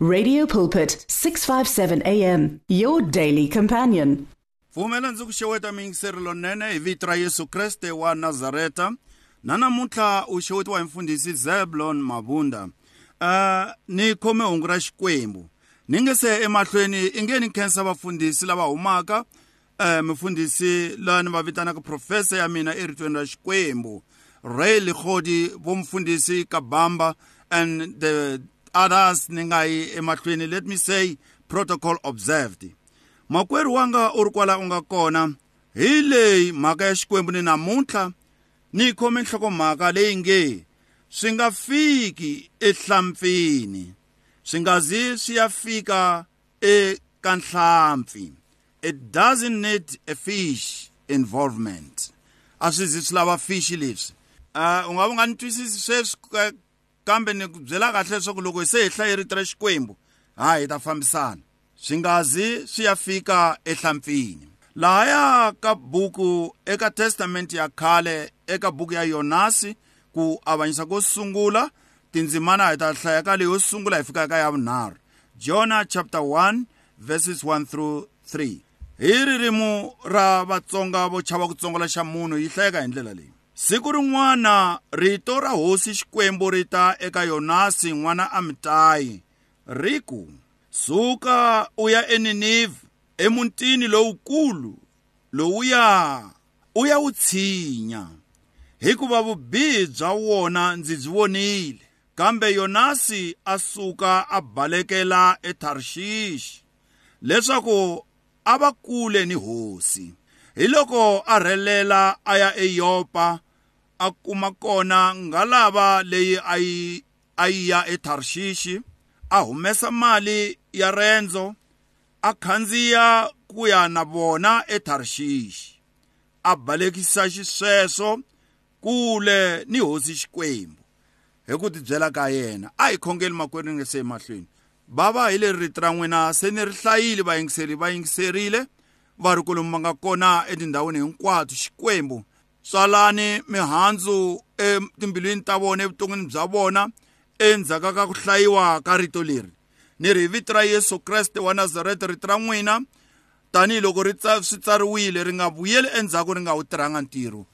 Radio Pulpit 657 AM your daily companion. Vumela ndzi ku xeweta mingiseri lonene hi vito ra Yesu Kriste wa Nazareta. Na namuntlha u xewetiwa hi mfundhisi Zebulon Mabunda. Uh eh, ni khome hungu ra xikwembu. Ni nge se emahlweni i nge ni khensa vafundhisi lava humaka eh mfundhisi loyi ni va vitanaka professor ya mina eritweni ra xikwembu. Ray Lekhodi vomfundhisi ka Bamba and the others ni nga yi emahlweni let me say protocol observed makwerhu wanga u ri kwala u nga kona hi leyi mhaka ya xikwembu ni namuntlha ni yi khome nhlokomhaka leyi nge swi nga fiki ehlampfini swi nga zi swi ya fika eka nhlampfi it doesn't need a fish involvement a swi zi swi lava fish leswi ah, u nga u nga ni twisisi sweswi kambe ni ku byela kahle leswaku loko hi se hi hlaye rito ra xikwembu ha hi ta fambisana swi nga zi swi ya fika ehlampfini lahaya ka buku eka testamente ya khale eka buku ya yonasi ku avanyisa ko sungula tindzimana hi ta hlaya ka leyo sungula hi fika ka ya vunharhu jona chapter 1 verses 1 through 3 hi ririmi ra vatsonga vo chava ku tsongola xa munhu yi hlayeka hi ndlela leyi siku rin'wana rito ra hosi xikwembu ri ta eka yonasi n'wana amitayi ri ku suka u ya eninive emutini lowukulu lowuya u ya wu tshinya hikuva vubihi bya wona ndzi byi vonile kambe yonasi a suka a balekela etharshishi leswaku a va kule ni hosi hi loko a rhelela a ya eyopa a kuma kona ngalava leyi a yi a yi ya eTharshishi a humesa mali ya rendzo a khandziya ku ya na vona eTharshishi a balekisa xisweso kule ni hosi xikwembu hi ku tibyela ka yena a hi khongeli makwerhu ni nga se emahlweni bava hi leri rito ra n'wina se ni ri hlayile vayingiseri va yingiserile va ri kwalomu va nga kona etindhawini hinkwato xikwembu tswalani mihandzu etimbilwini ta vona evuton'wini bya vona endzhaka ka ku hlayiwa ka rito leri ni ri hi vito ra yesu kreste wa nazareta rito ra n'wina tanihiloko ri swi tsariwile ri nga vuyeli endzhaku ri nga wu tirhanga ntirho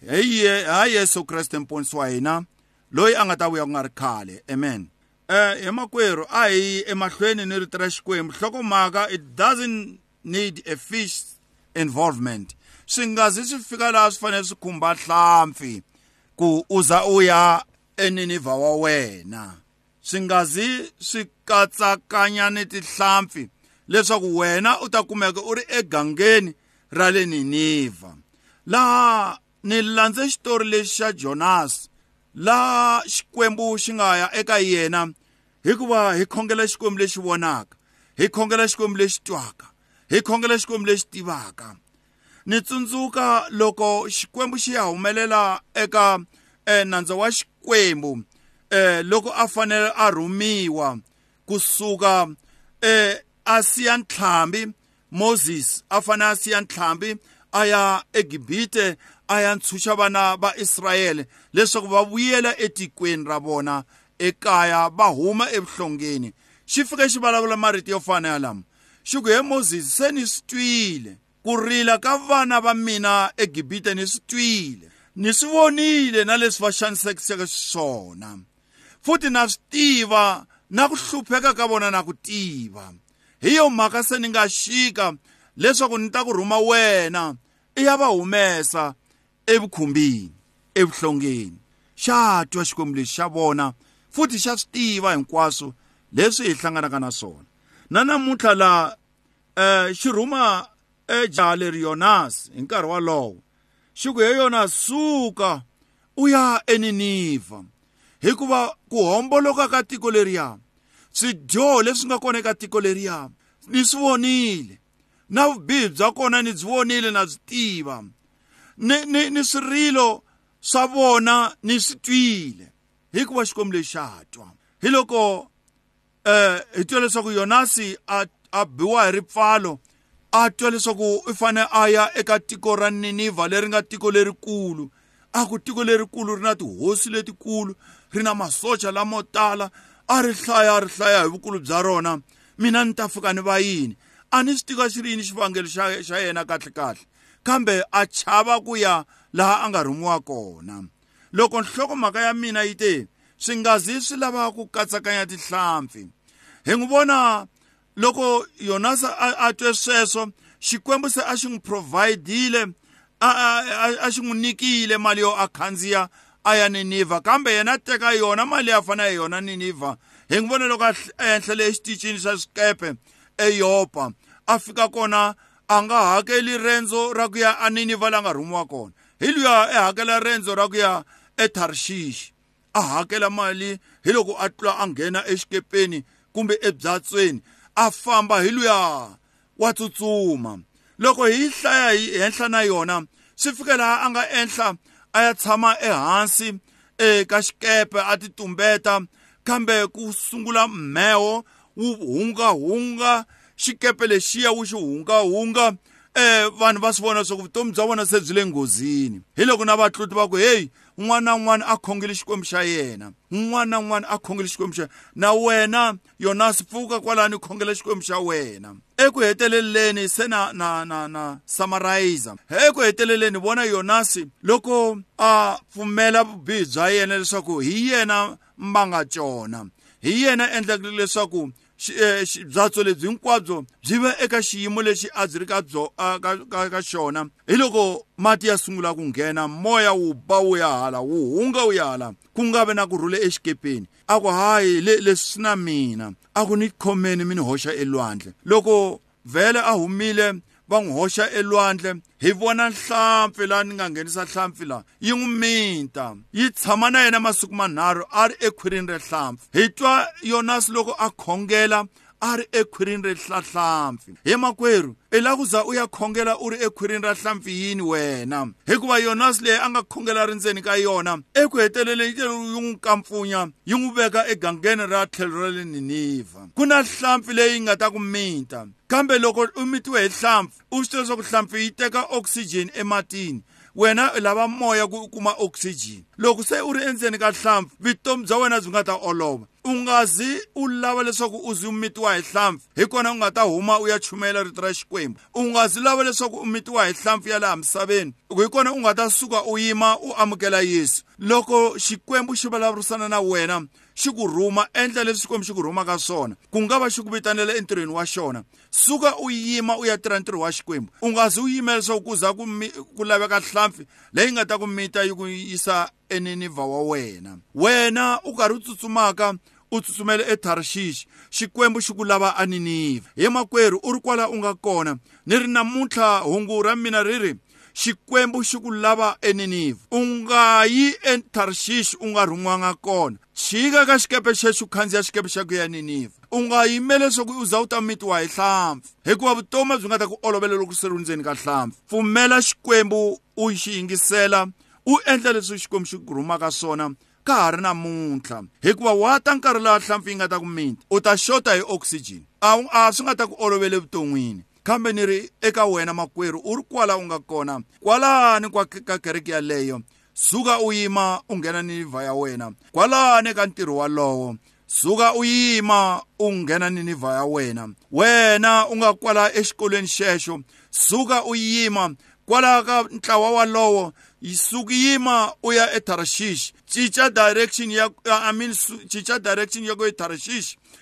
heye ha yesu kreste mponisi wa hina loyi a nga ta vuya ku nga ri khale amen um hi makwerhu a hi emahlweni ni rito ra xikwembu nhlokomhaka it doesn't need a fish involvement swi nga zi swi fika laha swi fanele swi khumba hlampfi ku u za u ya eniniva wa wena swi nga zi swi katsakanya ni tihlampfi leswaku wena u ta kumeka u ri egangeni ra le ninivha laha ni landze xitori lexi xa jonasi laha xikwembu xi nga ya eka yena hikuva hi khongela xikwembu lexi vonaka hi khongela xikwembu lexi twaka hi khongela xikwembu lexi tivaka ni tsundzuka loko xikwembu xi ya humelela eka e, nandzu wa xikwembu e, loko a fanele a rhumiwa kusuka e, a siya ntlhambi moses a fanele a siya ntlhambi a ya egibite a ya ntshuxa vana va israyele leswaku va vuyela etikweni ra vona ekaya va huma evuhlongeni xi fike xi vulavula marito yo fana yalamo xi ku he moses se ni swi twile ku rila ka vana va mina egibita ni swi twile ni swi vonile na leswi va xanisekiseke swona futhi na swi tiva na ku hlupheka ka vona na ku tiva hi yo mhaka se ni nga xika leswaku ni ta ku rhuma wena i ya va humesa evukhumbini evuhlongeni xa twa xikwembu lexi xa vona futhi xa swi tiva hinkwaswo leswi hi hlanganaka na swona na namuntlha laha eh, um xirhuma ejaha leri yonasi hi nkarhi walowo xi ku he yona suka u ya eninivha hikuva ku homboloka ka tiko leriya swidyoho leswi nga kona eka tiko leriya ni swi vonile na vubihi bya kona ni byi vonile na byi tiva ni ni ni swirilo swa vona ni swi twile hikuva xikwembu lexi xa twa hi loko um hi twa leswaku yonasi a a biwa hi ripfalo a twa leswaku i fane a ya eka tiko ra ninivha leri nga tiko lerikulu a ku tiko lerikulu ri na tihosi letikulu ri na masocha lamo tala a ri hlaya a ri hlaya hi vukulu bya rona mina ni ta fika ni va yini a ni swi tiva xi ri yini xivangelo xa xa yena kahlekahle kambe a chava ku ya laha a nga rhumiwa kona loko nhlokomhaka ya mina yi te swi nga zi swi lava ku katsakanya tihlampfi hi n'wi vona loko Yonasa a twe sweswo Xikwembu se a xi n'wi provhayidile a a a xi n'wi nikile mali yo a khandziya a ya Ninivha kambe yena teka yona mali ya fana yona Ninivha hi n'wi vona loko a ehla le xitichini xa swikepe eYopa a fika kona a nga hakeli rendzo ra ku ya a Ninivha la nga rhumiwa kona hi luya e hakela rendzo ra ku ya eTharshishi a hakela mali hi loko a twa a nghena exikepeni kumbe ebyatsweni a famba hi luya wa tsutsuma loko hi hlaya hi henhla na yona swi fike laha a nga enhla a ya tshama ehansi eka xikepe a ti tumbeta kambe ku sungula mhewo wu hungahunga xikepe lexiya wu xi hungahunga hunga eh vanhu va swi vona swa ku vutomi bya vona se byi le nghozini hi loko na vatluti va ku heyi un'wana na un'wana a khongele xikwembu xa yena un'wana na un'wana a khongele xikwembu xa na wena yonasi pfuka kwalani khongela xikwembu xa wena eku heteleleni se na na na na summarize eku heteleleni vona yonasi loko a pfumela vubihi bya yena leswaku hi yena mbanga tjona hi yena endlaka leswaku E, bya byo lebyi hinkwabyo byi va eka xiyimo lexi a byi ri ka byo a ka ka ka xona hi loko mati ya sungula ku nghena moya wu ba wu ya hala wu hunga wu ya hala ku nga vi na ku rhule exikepeni a ku hayi le leswi na mina a ku ni khomeni mi ni hoxa elwandle loko vhele a humile va n'wi hoxa elwandle hi vona nhlampfi laha ni nga nghenisa nhlampfi laha yi n'wi minta yi tshama na yena masiku manharhu a ri ekhwirini ra nhlampfi hi twa yonasi loko a khongela a ri ekhwirini ra hlahlampfi he makwerhu i la ku za u ya khongela u ri ekhwirini ra hlampfi yini wena hikuva yonasi leyi a nga khongela ri ndzeni ka yona eku heteleleni yi n'wi kampfunya yi n'wi veka egangeni ra tlhelo ra le ninivha ku na hlampfi leyi nga ta ku minta kambe loko u mitiwe hi hlampfi u swi tiva leswaku hlampfi yi teka oxygen ematini wena u lava moya ku u kuma oxygen loko se u ri endzeni ka hlampfi vutomi bya wena byi nga ta olova u nga zi u lava leswaku u zi u mitiwa hi hlampfi hi kona u nga ta huma u ya chumela rito ra xikwembu u nga zi lava leswaku u mitiwa hi hlampfi ya laha misaveni hi kona u nga ta suka u yima u amukela yesu loko xikwembu xi vulavurisana na wena xi ku rhuma endla leswi xikwembu xi ku rhumaka swona ku nga va xi ku vitanela entirhweni wa xona suka u yima u ya tirha ntirho wa xikwembu u nga zi u yimela leswaku ku za ku laveka hlampfi leyi nga ta ku mita yi ku yisa eniniva wa wena wena u karhi u tsutsumaka u tsutsumele etharshishi xikwembu xi ku lava a niniva he makwerhu u ri kwala u nga kona ni ri namuntlha hungu ra mina ri ri xikwembu xi ku lava eniniva u nga yi etharshishi u nga rhumiwanga kona chika ka xikepe xexi u khandziya xikepe xa ku ya niniva u nga yimeli leswaku u za u ta mitiwa hi hlampfi hikuva vutomi byi nga ta ku olovela loko se ri ndzeni ka hlampfi pfumela xikwembu u xi yingisela u endla leswi xikwembu xi ku rhumaka swona ka ha ri namuntlha hikuva wa ta nkarhi laha hlampfi yi nga ta ku minta u ta xota hi oxygen a a swi nga ta ku olovele vuton'wini kambe ni ri eka wena makwerhu u ri kwala u nga kona kwalani kwa ka kereke yaleyo suka u yima u nghena ni livha ya wena kwalani ka ntirho walowo suka u yima u nghena ni livha ya wena wena u nga kwala exikolweni xexo suka u yima kwalaho ka ntlawa walowo sukuyima u ya etarashishi cinca direction ya amin cinca direction ya ku etarashishi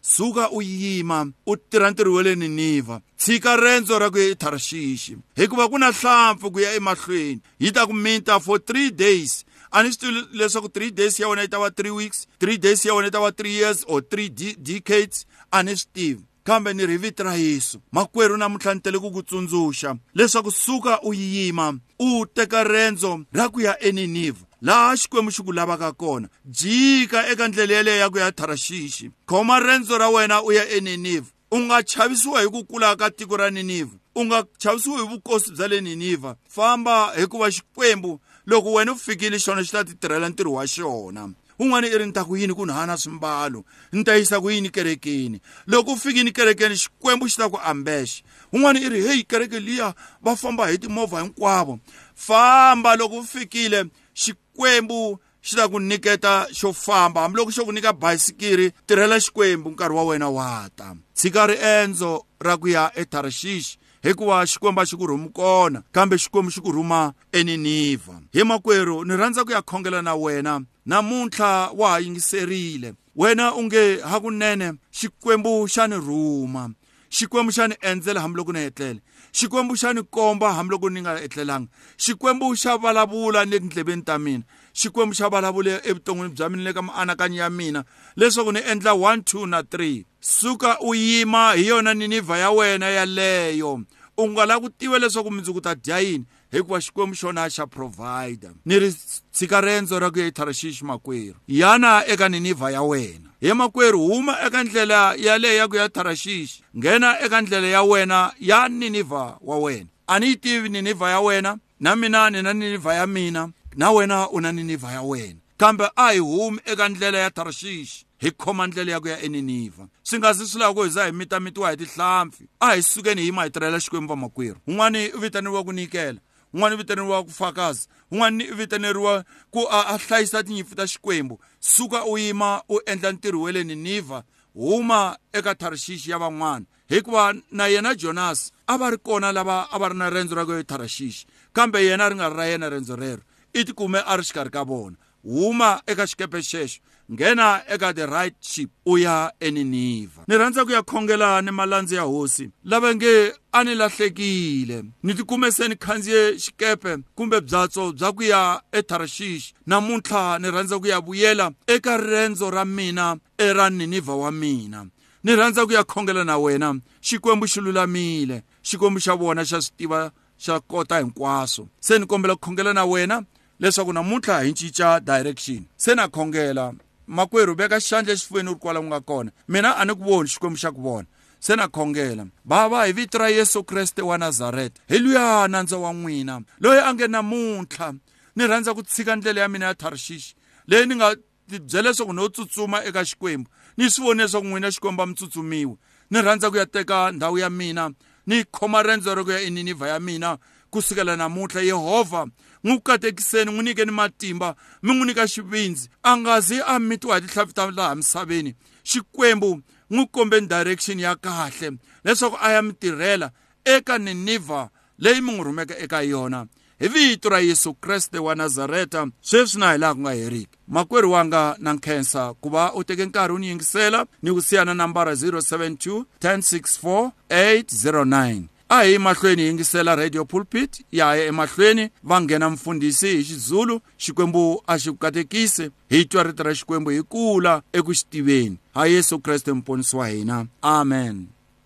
suka u yima u tirhantirhiwele niniva tshika rendzo ra ku ya etharshishi hikuva ku na hlampfu ku ya emahlweni yi ta ku minta for three days a ni swi tivi leswaku three days ya wena yi ta va three weeks three days ya wena yi ta va three years or three decades a ni swi tivi kambe ni ri vito ra yesu makwerhu namuntlha ni tele ku ku tsundzuxa leswaku suka u yima u teka rendzo ra ku ya eniniva laha xikwembu xi ku lavaka kona jika eka ndlela yeleyo ku ya tharashishi khoma rendzo ra wena u ya eniniva u nga chavisiwa hi ku kula ka tiko ra niniva u nga chavisiwi hi vukosi bya le niniva famba hikuva xikwembu loko wena u fikile xona xi ta titirhela ntirho wa xona un'wana i ri ni ta ku yini ku ni hana swimbalo ni ta yisa ku yini kerekeni loko u fikini kerekeni xikwembu xi ta ku ambexe un'wana i ri heyi kereke liya va famba hi timovha hinkwavo famba loko u fikile xikwembu xikwembu xi ta ku nyiketa xo famba hambiloko xo ku nyika bayisikiri tirhela xikwembu nkarhi wa wena wa ta tshika riendzo ra ku ya etharshishi hikuva xikwembu a xi ku rhumi kona kambe xikwembu xi ku rhuma eninivha hi makwerhu ni rhandza ku ya khongela na wena namuntlha wa ha yingiserile wena unge hakunene xikwembu xa ni rhuma xikwembu xa ni endzela hambiloko ni etlele xikwembu xa ni komba hambiloko ni nga etlelanga xikwembu xa vulavula ni tindleveni ta mina xikwembu xa vulavula evuton'wini bya mina le ka mianakanyo ya mina leswaku ni endla 1 2 na 3 suka u yima hi yona ninivha ya wena yaleyo u nga lavi ku tiva leswaku mundzuku ta dya yini hikuva xikwembu xona xa provider ni ri tshika rendzo ra ku ya etharashishi makwerhu yana eka ninivha ya wena hi makwerhu huma eka ndlela yaleyo ku ya tharashishi nghena eka ndlela ya wena ya ninivha wa wena a ni yi tivi ninivha ya wena na mina ni na ninivha ya mina na wena u na ninivha ya wena kambe a hi humi eka ndlela ya tharashishi hi khoma ndlela ya ku ya eninivha swi nga si swi lava ku hi za hi mitamitiwa hi tihlampfi a hi sukeni hi yima hi tirhela xikwembu vamakwerhu un'wani u vitaniwa ku nyikela un'wana i vitaneriwa ku fakaza un'wana i vitaneriwa ku a, a hlayisa tinyimpi ta xikwembu suka u yima u endla ntirho wa le ninivha huma eka tharashixi ya van'wana hikuva na yena jonasi a va ri kona lava a va ri na rendzo ra ku tharashixi kambe yena ri nga ri ra yena rendzo rero i tikume a ri xikarhi ka vona huma eka xikepe xexo nghena eka the right ship u ya eniniva ni rhandza ku ya khongelani malandzi ya hosi lava nge a ni lahlekile ni tikume se ni khandziye xikepe kumbe byatso bya ku ya etharshishi namuntlha ni rhandza ku ya vuyela eka rendzo ra mina era ninivha wa mina ni rhandza ku ya khongela na wena xikwembu xi lulamile xikwembu xa vona xa swi tiva xa kota hinkwaswo se ni kombela ku khongela na wena leswaku namuntlha hi cinca direction se na khongela makwerhu veka xandla exifweni u ri kwala ku nga kona mina a ni ku voni xikwembu xa ku vona se na khongela bava hi vito ra yesu kreste wa nazareta heluya nandza wa n'wina loyi a nge namuntlha ni rhandza ku tshika ndlela ya mina ya tharishishi leyi ni nga tibyela leswaku no tsutsuma eka xikwembu ni swi vone leswaku n'wina xikwembu a mi tsutsumiwi ni rhandza ku ya teka ndhawu ya mina ni khoma rendzo ro ku ya eniniva ya mina kusukela namuhla yehovha n'wukate ekiseni n'wi nyikeni matimba mi n'wi nyika xivindzi a nga zi a mitiwa hi tinhlavi ta laha misaveni xikwembu n'wi kombe direction ya kahle leswaku a ya mi tirhela eka ninivha leyi mi n'wi rhumeke eka yona hi vito ra yesu kreste wa nazareta sweswi na hi laha ku nga heriki makwerhu wanga na nkhensa ku va u teke nkarhi u ni yingisela ni ku siyana nambara 072 1064 809 a hi mahlweni hi yingisela radio pulpit ya ya emahlweni va nghena mfundhisi hi xizulu xikwembu a xi ku katekisi hi twa rito ra xikwembu hi kula eku xi tiveni ha yesu kreste muponisi wa hina amen